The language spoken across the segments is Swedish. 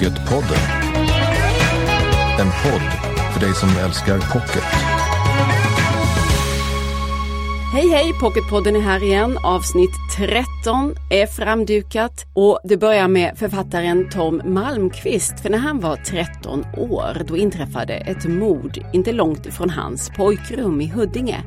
Pocketpodden. En podd för dig som älskar pocket. Hej hej, Pocketpodden är här igen. Avsnitt 13 är framdukat och det börjar med författaren Tom Malmqvist. För när han var 13 år då inträffade ett mord inte långt ifrån hans pojkrum i Huddinge.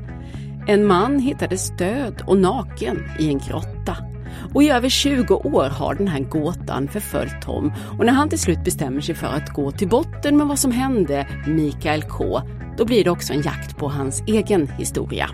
En man hittades död och naken i en grotta. Och i över 20 år har den här gåtan förföljt Tom och när han till slut bestämmer sig för att gå till botten med vad som hände Mikael K, då blir det också en jakt på hans egen historia.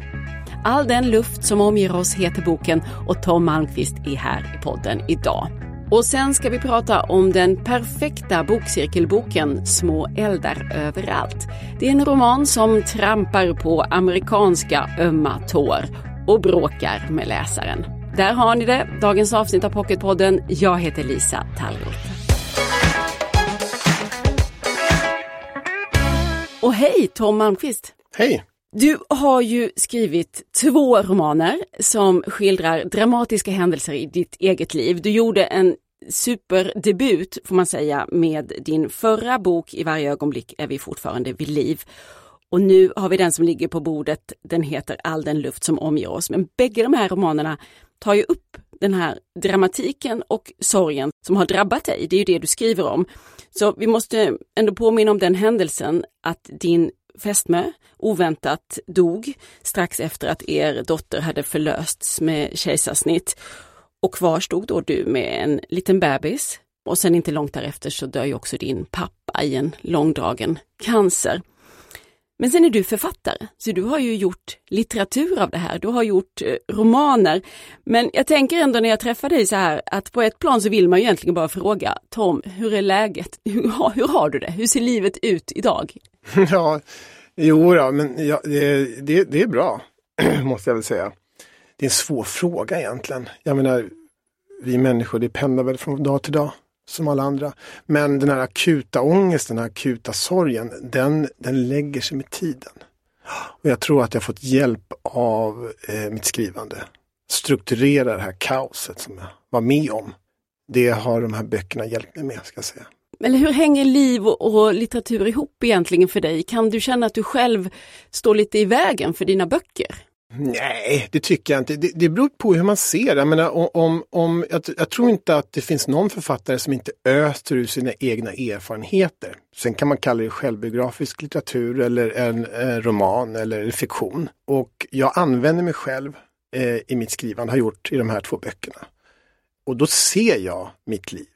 All den luft som omger oss heter boken och Tom Malmqvist är här i podden idag. Och sen ska vi prata om den perfekta bokcirkelboken Små eldar överallt. Det är en roman som trampar på amerikanska ömma tår och bråkar med läsaren. Där har ni det, dagens avsnitt av Pocketpodden. Jag heter Lisa Tallroth. Och hej Tom Malmqvist! Hej! Du har ju skrivit två romaner som skildrar dramatiska händelser i ditt eget liv. Du gjorde en superdebut får man säga med din förra bok I varje ögonblick är vi fortfarande vid liv. Och nu har vi den som ligger på bordet. Den heter All den luft som omger oss. Men bägge de här romanerna tar ju upp den här dramatiken och sorgen som har drabbat dig. Det är ju det du skriver om. Så vi måste ändå påminna om den händelsen att din fästmö oväntat dog strax efter att er dotter hade förlösts med kejsarsnitt. Och kvar stod då du med en liten bebis. Och sen inte långt därefter så dör ju också din pappa i en långdragen cancer. Men sen är du författare, så du har ju gjort litteratur av det här. Du har gjort eh, romaner. Men jag tänker ändå när jag träffar dig så här att på ett plan så vill man ju egentligen bara fråga Tom, hur är läget? Hur, har, hur har du det? Hur ser livet ut idag? Ja, jo då, men ja, det, det, det är bra, måste jag väl säga. Det är en svår fråga egentligen. Jag menar, vi människor, det pendlar väl från dag till dag som alla andra. Men den här akuta ångesten, den här akuta sorgen, den, den lägger sig med tiden. Och jag tror att jag fått hjälp av eh, mitt skrivande. Strukturera det här kaoset som jag var med om. Det har de här böckerna hjälpt mig med, ska jag säga. Eller hur hänger liv och, och litteratur ihop egentligen för dig? Kan du känna att du själv står lite i vägen för dina böcker? Nej, det tycker jag inte. Det, det beror på hur man ser det. Jag, menar, om, om, jag, jag, tror inte att det finns någon författare som inte öser ur sina egna erfarenheter. Sen kan man kalla det självbiografisk litteratur eller en, en roman eller fiktion. Och jag använder mig själv eh, i mitt skrivande, har gjort i de här två böckerna. Och då ser jag mitt liv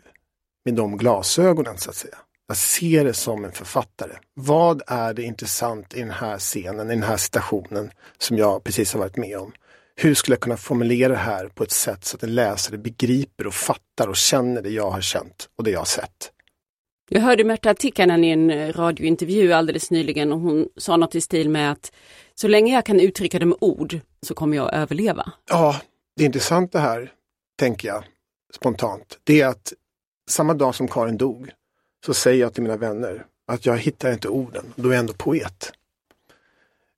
med de glasögonen så att säga. Jag ser det som en författare. Vad är det intressant i den här scenen, i den här situationen som jag precis har varit med om? Hur skulle jag kunna formulera det här på ett sätt så att en läsare begriper och fattar och känner det jag har känt och det jag har sett? Jag hörde Märta Tikkanen i en radiointervju alldeles nyligen och hon sa något i stil med att så länge jag kan uttrycka det med ord så kommer jag att överleva. Ja, det intressanta här, tänker jag spontant, det är att samma dag som Karin dog så säger jag till mina vänner att jag hittar inte orden, då är jag ändå poet.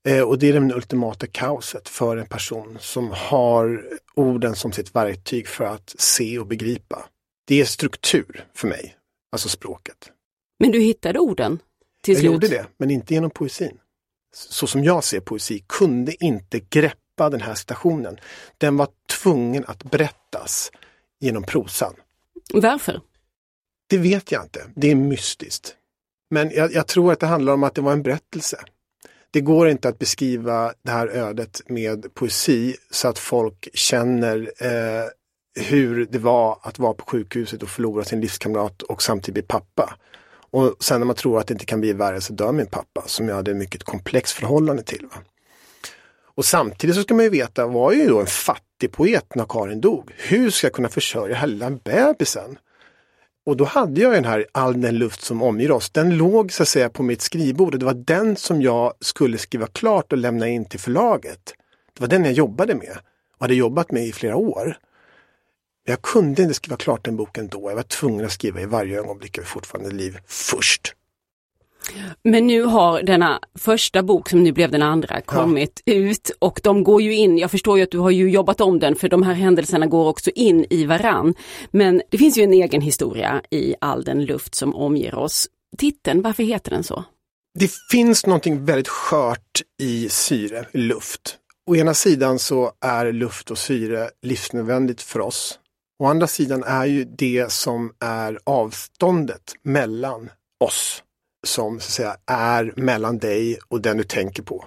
Eh, och det är det ultimata kaoset för en person som har orden som sitt verktyg för att se och begripa. Det är struktur för mig, alltså språket. Men du hittade orden till jag slut? Jag gjorde det, men inte genom poesin. Så som jag ser poesi kunde inte greppa den här stationen. Den var tvungen att berättas genom prosan. Varför? Det vet jag inte. Det är mystiskt. Men jag, jag, tror att det handlar om att det var en berättelse. Det går inte att beskriva det här ödet med poesi så att folk känner eh, hur det var att vara på sjukhuset och förlora sin livskamrat och samtidigt bli pappa. Och sen när man tror att det inte kan bli värre så dör min pappa som jag hade ett mycket komplext förhållande till. Va? Och samtidigt så ska man ju veta, var ju då en fattig poet när Karin dog. Hur ska jag kunna försörja hela bebisen? Och då hade jag den här All den luft som omger oss. Den låg så att säga på mitt skrivbord och det var den som jag skulle skriva klart och lämna in till förlaget. Det var den jag jobbade med och hade jobbat med i flera år. Jag kunde inte skriva klart den boken då. Jag var tvungen att skriva i varje ögonblick av fortfarande liv först. Men nu har denna första bok som nu blev den andra kommit ja. ut och de går ju in, jag förstår ju att du har ju jobbat om den för de här händelserna går också in i varann. Men det finns ju en egen historia i all den luft som omger oss. Titeln, varför heter den så? Det finns någonting väldigt skört i syre, luft. Å ena sidan så är luft och syre livsnödvändigt för oss. Å andra sidan är ju det som är avståndet mellan oss som så att säga, är mellan dig och den du tänker på.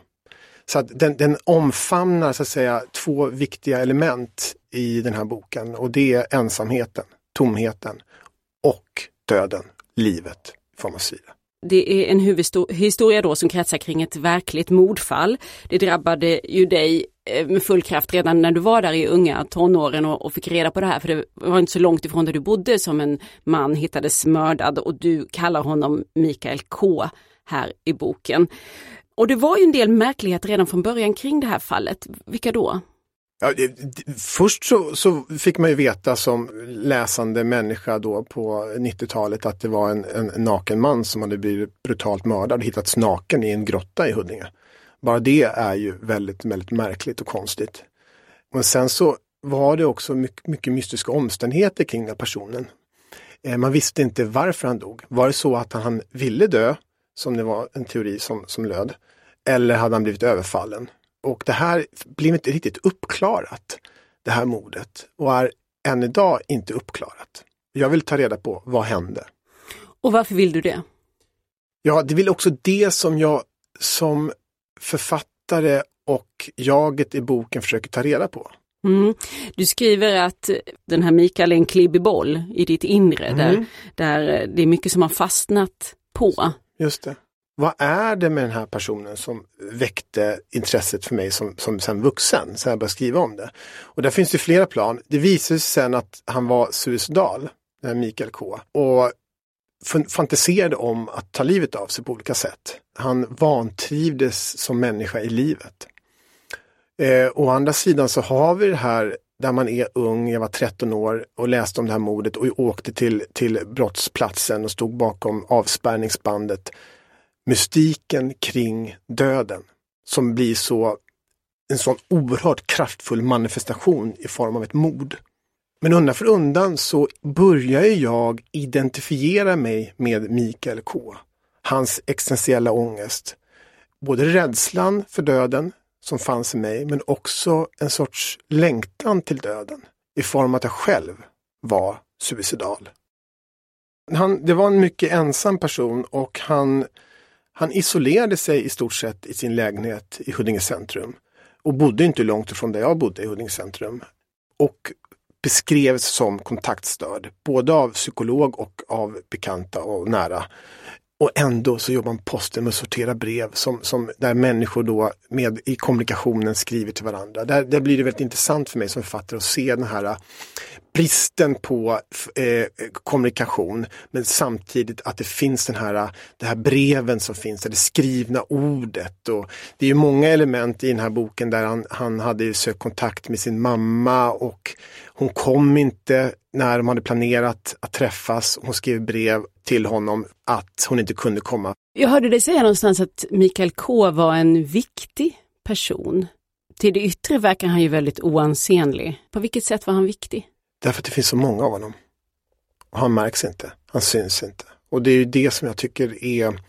Så att den, den omfamnar så att säga två viktiga element i den här boken och det är ensamheten, tomheten och döden, livet i form av syre. Det är en huvudhistoria då som kretsar kring ett verkligt mordfall. Det drabbade ju dig Eh, med full kraft redan när du var där i unga tonåren och, och, fick reda på det här för det var inte så långt ifrån där du bodde som en man hittades mördad och du kallar honom Mikael K här i boken. Och det var ju en del märkligheter redan från början kring det här fallet. Vilka då? Ja, först så, så, fick man ju veta som läsande människa då på 90-talet att det var en, en, naken man som hade blivit brutalt mördad och hittats naken i en grotta i Huddinge. Bara det är ju väldigt, väldigt märkligt och konstigt. Men sen så var det också mycket, mycket mystiska omständigheter kring den personen. Eh, man visste inte varför han dog. Var det så att han ville dö, som det var en teori som, som löd, eller hade han blivit överfallen? Och det här blev inte riktigt uppklarat, det här mordet, och är än idag inte uppklarat. Jag vill ta reda på vad hände. Och varför vill du det? Ja, det vill också det som jag som författare och jaget i boken försöker ta reda på. Mm. Du skriver att den här Mikael är en klibbig boll i ditt inre mm. där, där det är mycket som har fastnat på. Just det vad är det med den här personen som väckte intresset för mig som, som sen vuxen, så jag började skriva om det. Och där finns det flera plan. Det visade sig sen att han var suicidal, Mikael K. Och fantiserade om att ta livet av sig på olika sätt. Han vantrivdes som människa i livet. Eh, å andra sidan så har vi det här där man är ung, jag var 13 år och läste om det här mordet och åkte till, till brottsplatsen och stod bakom avspärrningsbandet mystiken kring döden som blir så en sån oerhört kraftfull manifestation i form av ett mord. Men undan för undan så börjar jag identifiera mig med Mikael K. Hans existentiella ångest. Både rädslan för döden som fanns i mig men också en sorts längtan till döden i form av att jag själv var suicidal. Han, det var en mycket ensam person och han han isolerade sig i stort sett i sin lägenhet i Huddinge centrum och bodde inte långt ifrån där jag bodde i Huddinge centrum. Och beskrevs som kontaktstörd, både av psykolog och av bekanta och nära. Och ändå så jobbar posten med att sortera brev som, som där människor då med, i kommunikationen skriver till varandra. Där, där blir det väldigt intressant för mig som författare att se den här bristen på eh, kommunikation men samtidigt att det finns den här, det här breven som finns, det skrivna ordet. Och det är ju många element i den här boken där han, han hade sökt kontakt med sin mamma och hon kom inte när de hade planerat att träffas. Hon skrev brev till honom att hon inte kunde komma. Jag hörde dig säga någonstans att Mikael K var en viktig person. Till det yttre verkar han ju väldigt oansenlig. På vilket sätt var han viktig? Därför att det finns så många av honom. Och han märks inte, han syns inte. Och det är ju det som jag tycker är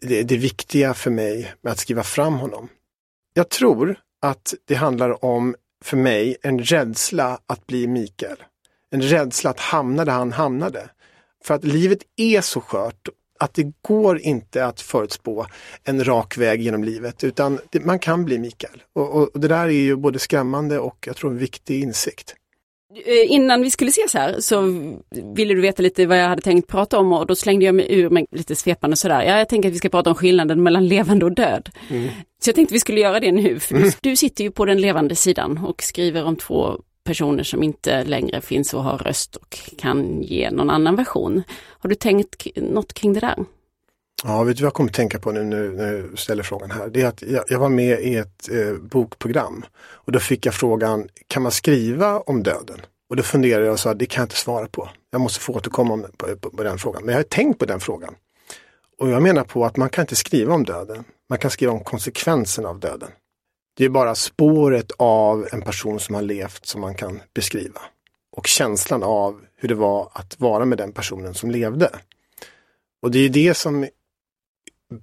det, det viktiga för mig med att skriva fram honom. Jag tror att det handlar om, för mig, en rädsla att bli Mikael. En rädsla att hamna där han hamnade. För att livet är så skört att det går inte att förutspå en rak väg genom livet utan det, man kan bli Mikael. Och, och, och, det där är ju både skrämmande och jag tror en viktig insikt. Eh, innan vi skulle ses här så ville du veta lite vad jag hade tänkt prata om och då slängde jag mig ur med lite svepande sådär. Ja, jag tänker att vi ska prata om skillnaden mellan levande och död. Mm. Så jag tänkte vi skulle göra det nu. För mm. Du sitter ju på den levande sidan och skriver om två personer som inte längre finns och har röst och kan ge någon annan version. Har du tänkt något kring det där? Ja, vet du vad jag kommer att tänka på nu när du ställer frågan här? Det är att jag, jag var med i ett eh, bokprogram och då fick jag frågan, kan man skriva om döden? Och då funderade jag och sa, det kan jag inte svara på. Jag måste få återkomma på, på, på den frågan. Men jag har tänkt på den frågan. Och jag menar på att man kan inte skriva om döden. Man kan skriva om konsekvenserna av döden. Det är bara spåret av en person som har levt som man kan beskriva. Och känslan av hur det var att vara med den personen som levde. Och det är det som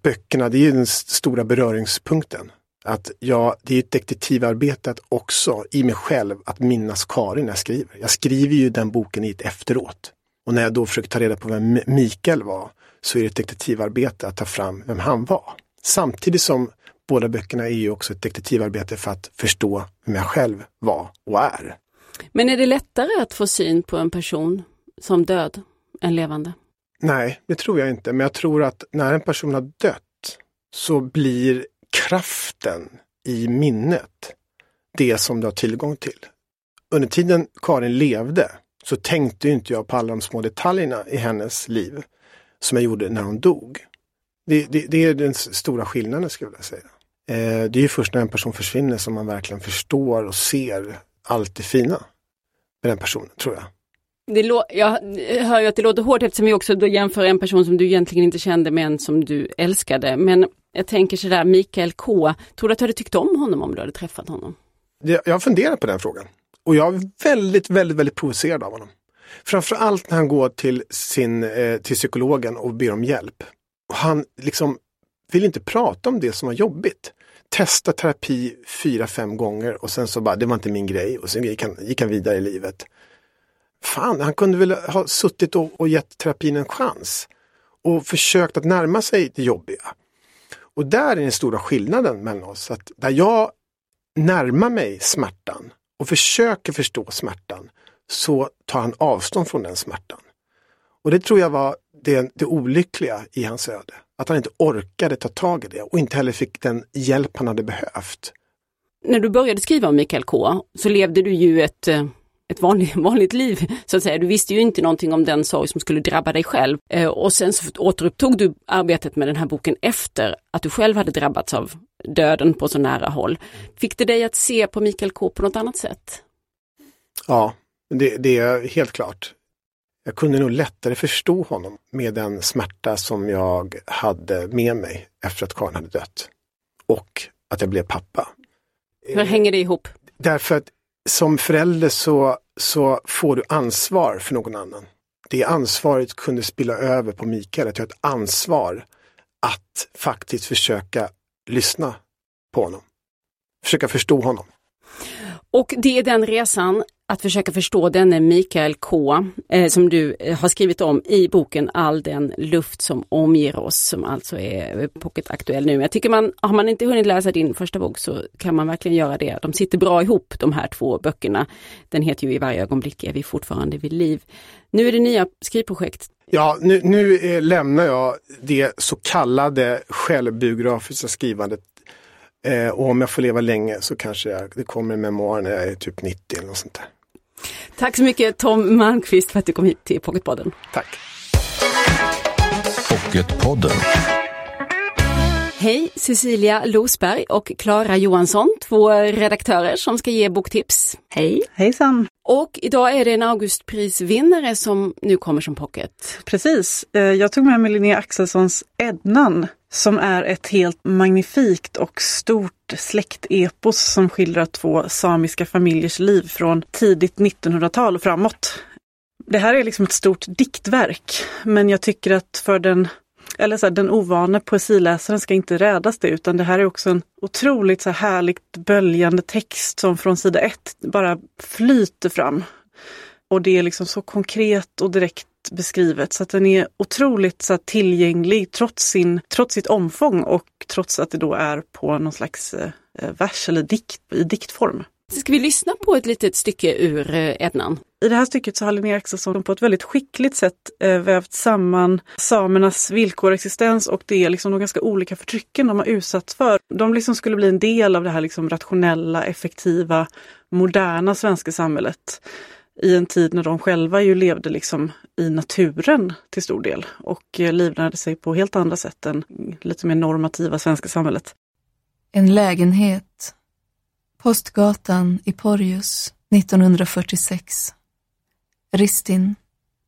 böckerna, det är ju den stora beröringspunkten. Att ja, det är ett detektivarbete att också i mig själv att minnas Karin när jag skriver. Jag skriver ju den boken i ett efteråt. Och när jag då försöker ta reda på vem Mikael var så är det ett detektivarbete att ta fram vem han var. Samtidigt som båda böckerna är ju också ett detektivarbete för att förstå vem jag själv var och är. Men är det lättare att få syn på en person som död än levande? Nej, det tror jag inte. Men jag tror att när en person har dött så blir kraften i minnet det som du har tillgång till. Under tiden Karin levde så tänkte inte jag på alla de små detaljerna i hennes liv som jag gjorde när hon dog. Det, det, det är den stora skillnaden skulle jag vilja säga. Eh, det är först när en person försvinner som man verkligen förstår och ser allt det fina med den personen, tror jag. Det jag hör ju att det låter hårt eftersom vi också då jämför en person som du egentligen inte kände med en som du älskade. Men jag tänker sådär, Mikael K. Tror du att du hade tyckt om honom om du hade träffat honom? Jag har funderat på den frågan. Och jag är väldigt, väldigt, väldigt provocerad av honom. Framförallt när han går till, sin, eh, till psykologen och ber om hjälp. Och han liksom vill inte prata om det som var jobbigt. Testa terapi fyra, fem gånger och sen så bara, det var inte min grej och sen gick han, gick han vidare i livet. Fan, han kunde väl ha suttit och, och gett terapin en chans. Och försökt att närma sig det jobbiga. Och där är den stora skillnaden mellan oss. Att där jag närmar mig smärtan och försöker förstå smärtan så tar han avstånd från den smärtan. Och det tror jag var det, det olyckliga i hans öde. Att han inte orkade ta tag i det och inte heller fick den hjälp han hade behövt. När du började skriva om Mikael K så levde du ju ett eh, ett vanligt, vanligt liv så att säga. Du visste ju inte någonting om den sorg som skulle drabba dig själv. Eh, och sen så återupptog du arbetet med den här boken efter att du själv hade drabbats av döden på så nära håll. Fick det dig att se på Mikael K på något annat sätt? Ja, det, det är helt klart. Jag kunde nog lättare förstå honom med den smärta som jag hade med mig efter att Karin hade dött. Och att jag blev pappa. Hur hänger det ihop? Därför att som förälder så, så får du ansvar för någon annan. Det ansvaret kunde spilla över på Mikael, att jag har ett ansvar att faktiskt försöka lyssna på honom. Försöka förstå honom. Och det är den resan att försöka förstå denne Mikael K eh, som du eh, har skrivit om i boken All den luft som omger oss som alltså är eh, pocketaktuell nu. Jag tycker man, har man inte hunnit läsa din första bok så kan man verkligen göra det. De sitter bra ihop de här två böckerna. Den heter ju I varje ögonblick är vi fortfarande vid liv. Nu är det nya skrivprojekt. Ja, nu, nu eh, lämnar jag det så kallade självbiografiska skrivandet Eh, och om jag får leva länge så kanske jag, det kommer en memoar när jag är typ 90 eller något sånt där. Tack så mycket Tom Malmqvist för att du kom hit till Pocketpodden. Tack. Pocketpodden. Hej Cecilia Losberg och Klara Johansson, två redaktörer som ska ge boktips. Hej! Hejsan! Och idag är det en Augustprisvinnare som nu kommer som pocket. Precis. Eh, jag tog med mig Linnea Axelssons Ednan som är ett helt magnifikt och stort släktepos som skildrar två samiska familjers liv från tidigt 1900-tal och framåt. Det här är liksom ett stort diktverk, men jag tycker att för den eller så här, den ovane poesiläsaren ska inte rädas det utan det här är också en otroligt så här härligt böljande text som från sida ett bara flyter fram. Och det är liksom så konkret och direkt beskrivet så att den är otroligt så tillgänglig trots, sin, trots sitt omfång och trots att det då är på någon slags eh, vers eller dikt i diktform. Ska vi lyssna på ett litet stycke ur eh, Ednan? I det här stycket så har Linnea Axelsson på ett väldigt skickligt sätt eh, vävt samman samernas villkor och existens och det liksom de ganska olika förtrycken de har utsatts för. De liksom skulle bli en del av det här liksom rationella, effektiva, moderna svenska samhället i en tid när de själva ju levde liksom i naturen till stor del och eh, livnärde sig på helt andra sätt än lite mer normativa svenska samhället. En lägenhet. Postgatan i Porjus 1946. Ristin.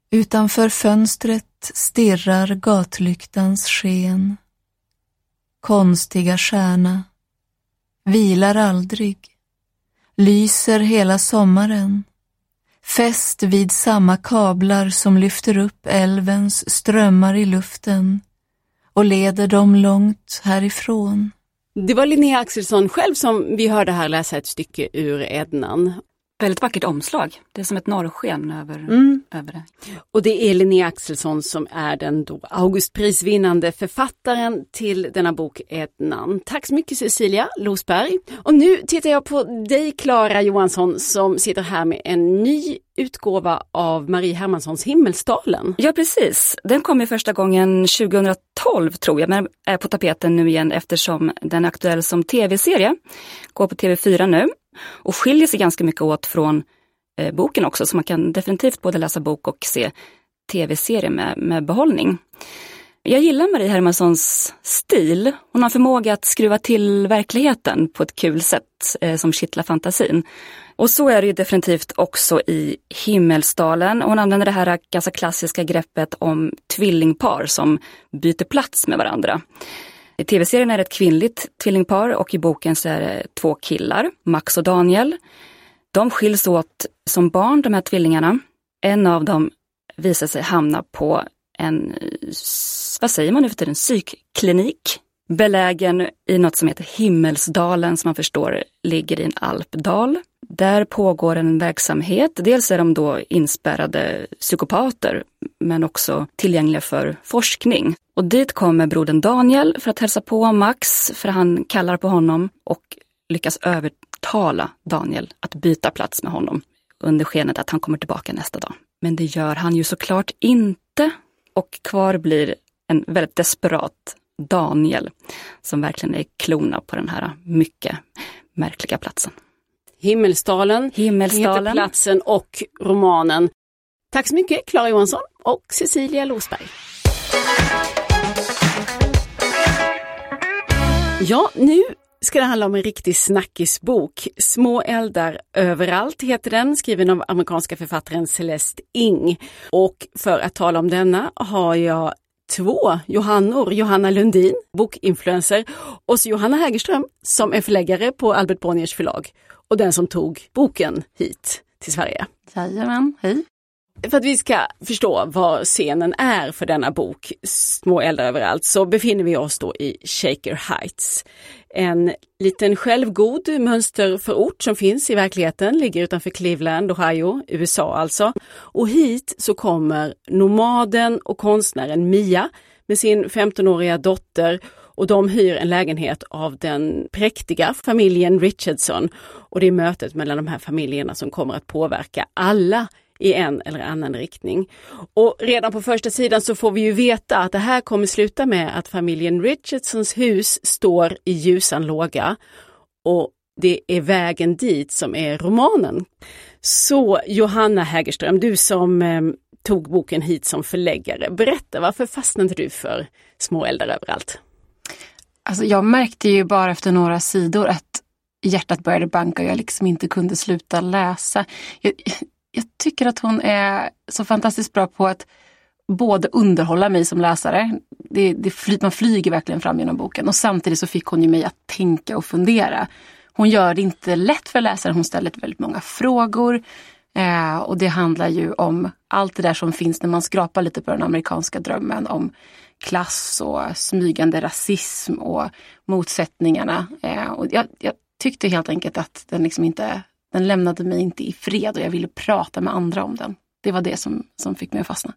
Utanför fönstret stirrar gatlyktans sken. Konstiga stjärna, vilar aldrig, lyser hela sommaren, fäst vid samma kablar som lyfter upp älvens strömmar i luften och leder dem långt härifrån. Det var Linnea Axelsson själv som vi hörde här läsa ett stycke ur Ednan. Väldigt vackert omslag. Det är som ett norrsken över, Mm. över det. Och det är Linnea Axelsson som är den då Augustprisvinnande författaren till denna bok Ednan. Tack så mycket Cecilia Losberg. Och nu tittar jag på dig Klara Johansson som sitter här med en ny utgåva av Marie Hermanssons Himmelsdalen. Ja precis, den kom ju första gången 2012 tror jag, men är på tapeten nu igen eftersom den är aktuell som tv-serie. Går på TV4 nu och skiljer sig ganska mycket åt från eh, boken också, så man kan definitivt både läsa bok och se tv-serie med, med behållning. Jag gillar Marie Hermanssons stil. Hon har förmåga att skruva till verkligheten på ett kul sätt eh, som kittlar fantasin. Och så är det ju definitivt också i Himmelsdalen. Hon använder det här ganska klassiska greppet om tvillingpar som byter plats med varandra. I tv-serien är det ett kvinnligt tvillingpar och i boken så är det två killar, Max och Daniel. De skiljs åt som barn, de här tvillingarna. En av dem visar sig hamna på en, vad säger man nu för tiden, psykklinik. Belägen i något som heter Himmelsdalen som man förstår ligger i en alpdal. Där pågår en verksamhet. Dels är de då inspärrade psykopater men också tillgängliga för forskning. Och dit kommer brodern Daniel för att hälsa på Max, för han kallar på honom och lyckas övertala Daniel att byta plats med honom under skenet att han kommer tillbaka nästa dag. Men det gör han ju såklart inte. Och kvar blir en väldigt desperat Daniel som verkligen är klona på den här mycket märkliga platsen. Himmelsdalen, Himmelsdalen. heter platsen och romanen. Tack så mycket Klara Johansson och Cecilia Losberg. Ja, nu ska det handla om en riktig snackisbok. Små eldar överallt heter den, skriven av amerikanska författaren Celeste Ing. Och för att tala om denna har jag två Johannor, Johanna Lundin, bokinfluencer, och så Johanna Hägerström som är förläggare på Albert Bonniers förlag och den som tog boken hit till Sverige. Jajamän, hej. För att vi ska förstå vad scenen är för denna bok, Små eldar överallt, så befinner vi oss då i Shaker Heights. En liten självgod mönsterförort som finns i verkligheten, ligger utanför Cleveland, Ohio, USA alltså. Och hit så kommer nomaden och konstnären Mia med sin 15-åriga dotter och de hyr en lägenhet av den präktiga familjen Richardson. Och det är mötet mellan de här familjerna som kommer att påverka alla i en eller annan riktning. Och redan på första sidan så får vi ju veta att det här kommer sluta med att familjen Richardsons hus står i ljusan låga och det är vägen dit som är romanen. Så Johanna Hägerström, du som eh, tog boken hit som förläggare, berätta varför fastnade du för Små eldar överallt? Alltså jag märkte ju bara efter några sidor att hjärtat började banka och jag liksom inte kunde sluta läsa. Jag, jag tycker att hon är så fantastiskt bra på att både underhålla mig som läsare, det, det fly, man flyger verkligen fram genom boken och samtidigt så fick hon ju mig att tänka och fundera. Hon gör det inte lätt för läsaren, hon ställer väldigt många frågor. Eh, och det handlar ju om allt det där som finns när man skrapar lite på den amerikanska drömmen om klass och smygande rasism och motsättningarna. Eh, och jag, jag tyckte helt enkelt att den liksom inte, den lämnade mig inte i fred och jag ville prata med andra om den. Det var det som, som fick mig att fastna.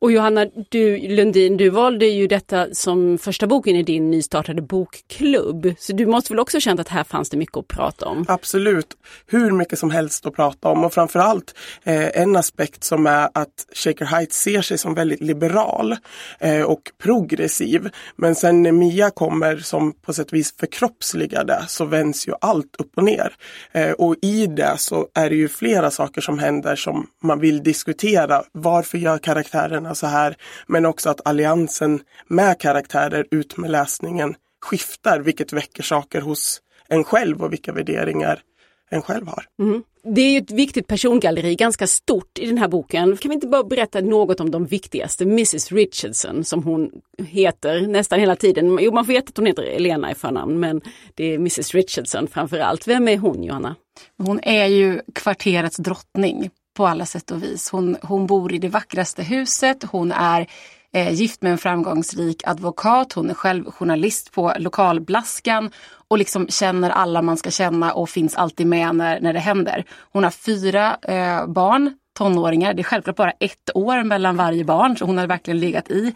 Och Johanna du, Lundin, du valde ju detta som första boken i din nystartade bokklubb. Så du måste väl också känt att här fanns det mycket att prata om? Absolut, hur mycket som helst att prata om och framförallt eh, en aspekt som är att Shaker Heights ser sig som väldigt liberal eh, och progressiv. Men sen när Mia kommer som på sätt och vis förkroppsligar det så vänds ju allt upp och ner. Eh, och i det så är det ju flera saker som händer som man vill diskutera. Varför gör karaktärerna så här? Men också att alliansen med karaktärer ut med läsningen skiftar, vilket väcker saker hos en själv och vilka värderingar en själv har. Mm. Det är ju ett viktigt persongalleri, ganska stort i den här boken. Kan vi inte bara berätta något om de viktigaste? Mrs Richardson som hon heter nästan hela tiden. Jo, man veta att hon heter Elena i förnamn, men det är Mrs Richardson framför allt. Vem är hon, Johanna? Hon är ju kvarterets drottning på alla sätt och vis. Hon, hon bor i det vackraste huset. Hon är eh, gift med en framgångsrik advokat. Hon är själv journalist på lokalblaskan och liksom känner alla man ska känna och finns alltid med när, när det händer. Hon har fyra eh, barn, tonåringar. Det är självklart bara ett år mellan varje barn så hon har verkligen legat i.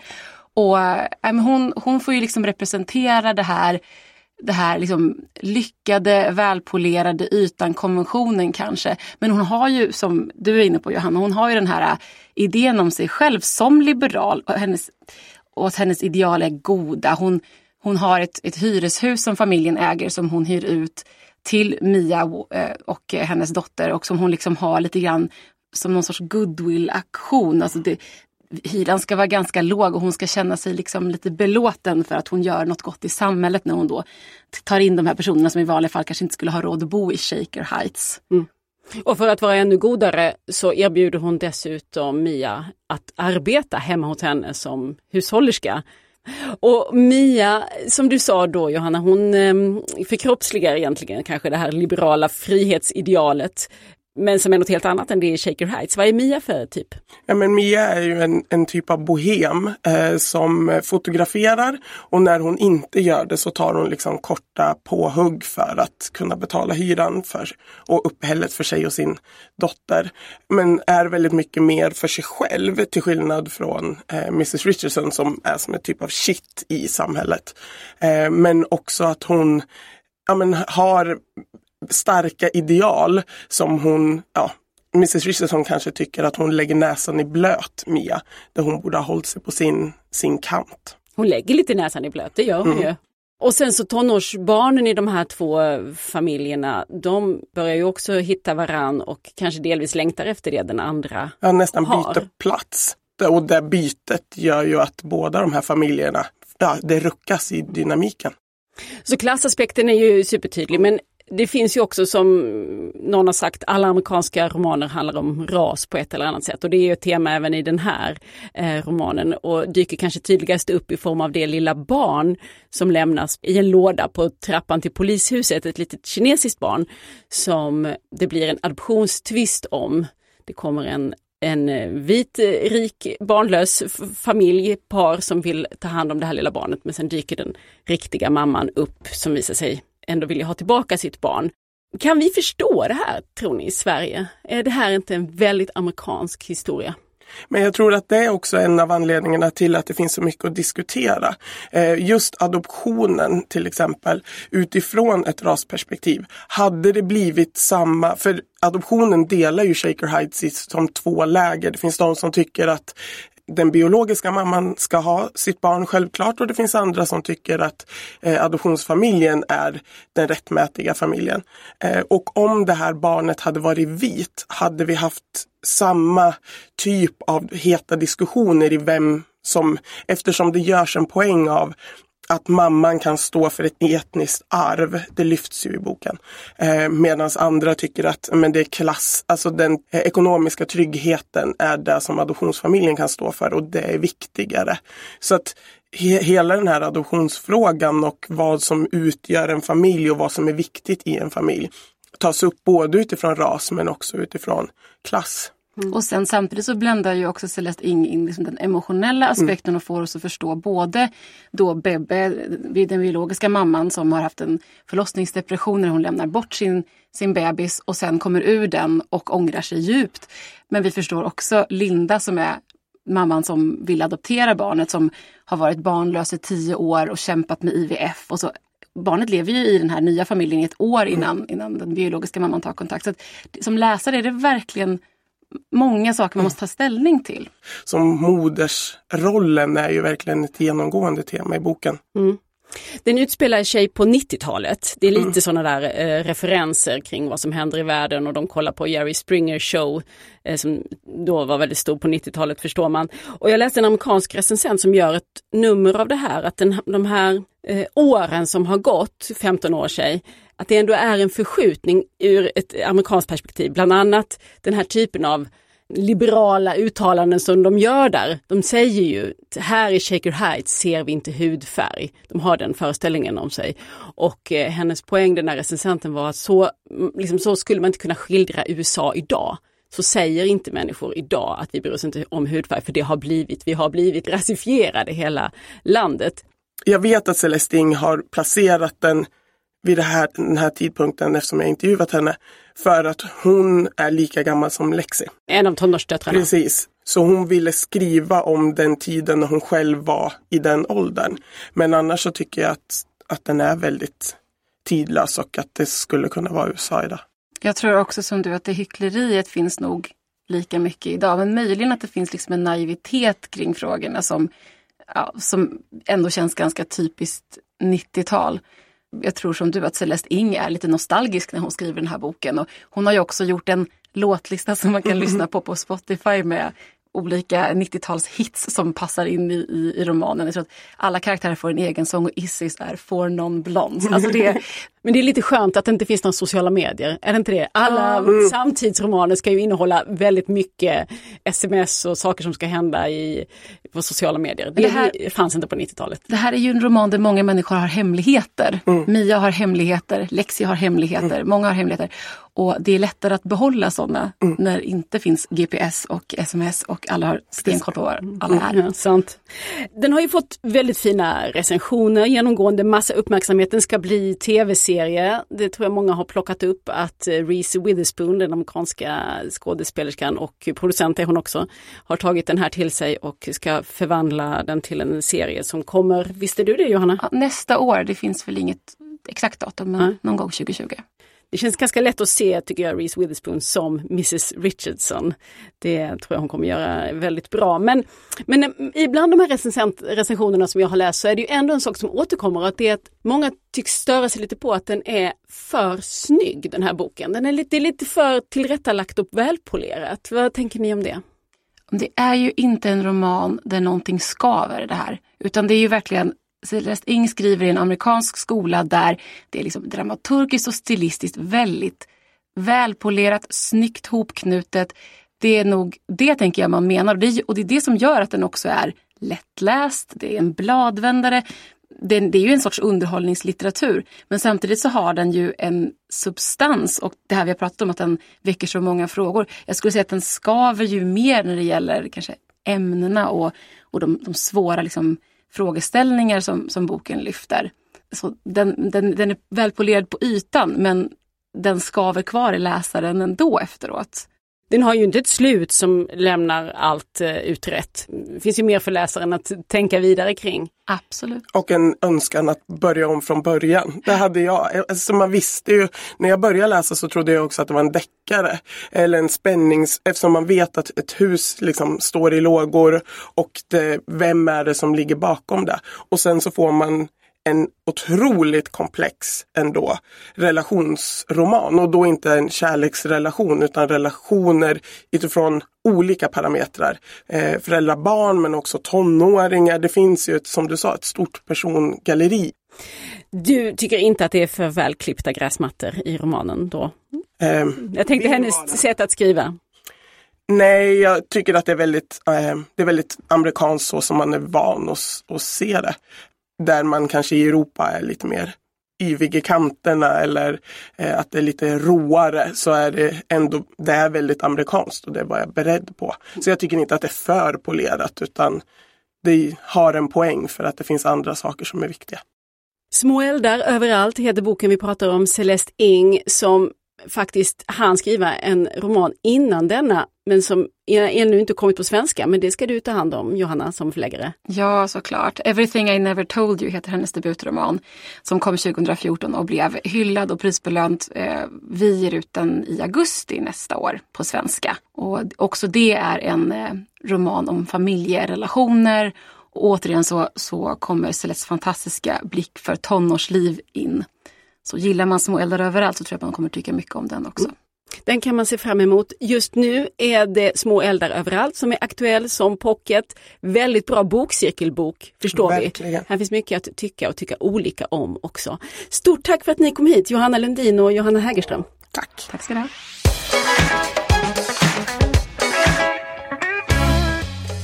Och eh, hon, hon får ju liksom representera det här det här liksom lyckade, välpolerade ytan, konventionen kanske. Men hon har ju, som du är inne på Johanna, hon har ju den här äh, idén om sig själv som liberal och, hennes, och att hennes ideal är goda. Hon, hon har ett, ett hyreshus som familjen äger som hon hyr ut till Mia äh, och hennes dotter och som hon liksom har lite grann som någon sorts goodwill-aktion. Alltså det, hyran ska vara ganska låg och hon ska känna sig liksom lite belåten för att hon gör något gott i samhället när hon då tar in de här personerna som i vanliga fall kanske inte skulle ha råd att bo i Shaker Heights. Mm. Och för att vara ännu godare så erbjuder hon dessutom Mia att arbeta hemma hos henne som hushållerska. Och Mia, som du sa då Johanna, hon ehm, förkroppsligar egentligen kanske det här liberala frihetsidealet men som är något helt annat än det i Shaker Heights. Vad är Mia för typ? Ja, men Mia är ju en, en typ av bohem eh, som fotograferar och när hon inte gör det så tar hon liksom korta påhugg för att kunna betala hyran för, och uppehället för sig och sin dotter. Men är väldigt mycket mer för sig själv till skillnad från eh, Mrs Richardson som är som en typ av shit i samhället. Eh, men också att hon ja, men, har starka ideal som hon, ja, Mrs Richardson kanske tycker att hon lägger näsan i blöt, Mia, där hon borde ha hållit sig på sin, sin kant. Hon lägger lite näsan i blöt, det gör hon mm. ju. Och sen så tonårsbarnen i de här två familjerna, de börjar ju också hitta varann och kanske delvis längtar efter det den andra Ja, nästan har. byter plats. Och det bytet gör ju att båda de här familjerna, ja, det ruckas i dynamiken. Så klassaspekten är ju supertydlig men det finns ju också som någon har sagt, alla amerikanska romaner handlar om ras på ett eller annat sätt och det är ju ett tema även i den här eh, romanen och dyker kanske tydligast upp i form av det lilla barn som lämnas i en låda på trappan till polishuset, ett litet kinesiskt barn som det blir en adoptionstvist om. Det kommer en en eh, vit, eh, rik, barnlös familj, par som vill ta hand om det här lilla barnet men sen dyker den riktiga mamman upp som visar sig ändå vilja ha tillbaka sitt barn. Kan vi förstå det här, tror ni, i Sverige? Är det här inte en väldigt amerikansk historia? Men jag tror att det är också en av anledningarna till att det finns så mycket att diskutera. Eh, just adoptionen till exempel utifrån ett rasperspektiv. Hade det blivit samma, för adoptionen delar ju Shaker Heights som två läger. Det finns de som tycker att den biologiska mamman ska ha sitt barn självklart och det finns andra som tycker att eh, adoptionsfamiljen är den rättmätiga familjen. Eh, och om det här barnet hade varit vit hade vi haft samma typ av heta diskussioner i vem som, eftersom det görs en poäng av att mamman kan stå för ett etniskt arv. Det lyfts ju i boken. Eh, Medan andra tycker att men det är klass, alltså den eh, ekonomiska tryggheten är det som adoptionsfamiljen kan stå för och det är viktigare. Så att he hela den här adoptionsfrågan och vad som utgör en familj och vad som är viktigt i en familj tas upp både utifrån ras men också utifrån klass. Mm. Och sen samtidigt så bländar ju också Celeste Ing in liksom den emotionella aspekten mm. och får oss att förstå både då Bebbe, den biologiska mamman som har haft en förlossningsdepression när hon lämnar bort sin, sin bebis och sen kommer ur den och ångrar sig djupt. Men vi förstår också Linda som är mamman som vill adoptera barnet som har varit barnlös i tio år och kämpat med IVF. Och så barnet lever ju i den här nya familjen i ett år innan, mm. innan den biologiska mamman tar kontakt. Så att, som läsare är det verkligen många saker man måste ta ställning till. Som modersrollen är ju verkligen ett genomgående tema i boken. Mm. Den utspelar sig på 90-talet. Det är lite mm. sådana där eh, referenser kring vad som händer i världen och de kollar på Jerry Springer show eh, som då var väldigt stor på 90-talet förstår man. Och jag läste en amerikansk recensent som gör ett nummer av det här, att den, de här eh, åren som har gått, 15 år sedan, att det ändå är en förskjutning ur ett amerikanskt perspektiv. Bland annat den här typen av liberala uttalanden som de gör där. De säger ju, här i Shaker Heights ser vi inte hudfärg. De har den föreställningen om sig. Och eh, hennes poäng, den där recensenten var att så, mm, liksom, så skulle man inte kunna skildra USA idag. Så säger inte människor idag att vi bryr oss inte om hudfärg, för det har blivit, vi har blivit rasifierade i hela landet. Jag vet att Celestine har placerat den vid det här, den här tidpunkten eftersom jag intervjuat henne. För att hon är lika gammal som Lexi. En av tonårsdöttrarna. Precis. Så hon ville skriva om den tiden när hon själv var i den åldern. Men annars så tycker jag att, att den är väldigt tidlös och att det skulle kunna vara USA idag. Jag tror också som du att det hyckleriet finns nog lika mycket idag. Men möjligen att det finns liksom en naivitet kring frågorna som, ja, som ändå känns ganska typiskt 90-tal jag tror som du att Celeste Ing är lite nostalgisk när hon skriver den här boken. Och hon har ju också gjort en låtlista som man kan lyssna på på Spotify med olika 90-talshits som passar in i, i, i, romanen. Jag tror att alla karaktärer får en egen sång och Issis är For Non Blondes. Alltså det, Men det är lite skönt att det inte finns några sociala medier, är det inte det? Alla mm. samtidsromaner ska ju innehålla väldigt mycket sms och saker som ska hända i, på sociala medier. Det, det här, fanns inte på 90-talet. Det här är ju en roman där många människor har hemligheter. Mm. Mia har hemligheter, Lexi har hemligheter, mm. många har hemligheter. Och det är lättare att behålla sådana mm. när det inte finns GPS och sms och alla har stenkoll på var alla är. Ja, sant. Den har ju fått väldigt fina recensioner, genomgående massa uppmärksamhet. Den ska bli tv-serie. Det tror jag många har plockat upp att eh, Reese Witherspoon, den amerikanska skådespelerskan och producent är hon också, har tagit den här till sig och ska förvandla den till en serie som kommer, visste du det Johanna? Ja, nästa år, det finns väl inget exakt datum, men ja. någon gång 2020. Det känns ganska lätt att se, tycker jag, Reese Witherspoon som Mrs Richardson. Det tror jag hon kommer göra väldigt bra. Men, men ibland de här recensionerna som jag har läst så är det ju ändå en sak som återkommer att det är att många tycks störa sig lite på att den är för snygg den här boken. Den är lite, lite för tillrättalagt och välpolerat. Vad tänker ni om det? Det är ju inte en roman där någonting skaver det här. Utan det är ju verkligen Celeste Ing skriver i en amerikansk skola där det är liksom dramaturgiskt och stilistiskt väldigt välpolerat, snyggt hopknutet. Det är nog det tänker jag man menar och det, och det är det som gör att den också är lättläst, det är en bladvändare. Det, det, är ju en sorts underhållningslitteratur men samtidigt så har den ju en substans och det här vi har pratat om att den väcker så många frågor. Jag skulle säga att den skaver ju mer när det gäller kanske ämnena och, och de, de svåra liksom, frågeställningar som, som boken lyfter. Så den, den, den är välpolerad på ytan men den skaver kvar i läsaren ändå efteråt. Den har ju inte ett slut som lämnar allt uh, utrett. Det finns ju mer för läsaren att tänka vidare kring. Absolut. Och en önskan att börja om från början. Det hade jag. Alltså man visste ju, när jag började läsa så trodde jag också att det var en deckare. Eller en spännings, eftersom man vet att ett hus liksom står i lågor och det, vem är det som ligger bakom det. Och sen så får man en otroligt komplex ändå relationsroman och då inte en kärleksrelation utan relationer utifrån olika parametrar. Eh, föräldrar, barn men också tonåringar. Det finns ju ett, som du sa ett stort persongalleri. Du tycker inte att det är för välklippta gräsmattor i romanen då? Eh, Jag tänkte hennes sätt att skriva. Nej, jag tycker att det är väldigt, eh, det är väldigt amerikanskt så som man är van att, att se det där man kanske i Europa är lite mer yvig i kanterna eller eh, att det är lite roare så är det ändå det är väldigt amerikanskt och det var jag beredd på. Så jag tycker inte att det är för polerat utan det har en poäng för att det finns andra saker som är viktiga. Små eldar överallt heter boken vi pratar om, Celeste Ing som faktiskt han skriva en roman innan denna, men som ännu inte kommit på svenska. Men det ska du ta hand om, Johanna, som förläggare. Ja, såklart. Everything I never told you heter hennes debutroman som kom 2014 och blev hyllad och prisbelönt. Eh, vi ger ut den i augusti nästa år på svenska. Och också det är en eh, roman om familjerelationer och återigen så, så kommer Celestes fantastiska blick för tonårsliv in. Så gillar man små eldar överallt så tror jag att man kommer tycka mycket om den också. Mm. Den kan man se fram emot. Just nu är det Små eldar överallt som är aktuell som pocket. Väldigt bra bokcirkelbok, förstår Verkligen. vi. Här finns mycket att tycka och tycka olika om också. Stort tack för att ni kom hit, Johanna Lundin och Johanna Hägerström. Tack. Tack ska du ha.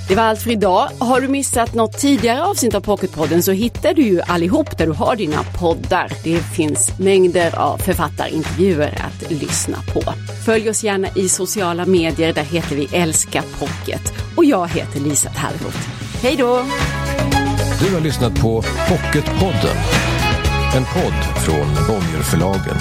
Det var allt för idag. Har du missat något tidigare avsnitt av Pocketpodden så hittar du ju allihop där du har dina poddar. Det finns mängder av författarintervjuer att lyssna på. Följ oss gärna i sociala medier, där heter vi Älska Pocket. Och jag heter Lisa Tallroth. Hej då! Du har lyssnat på Pocketpodden. En podd från Bonnierförlagen.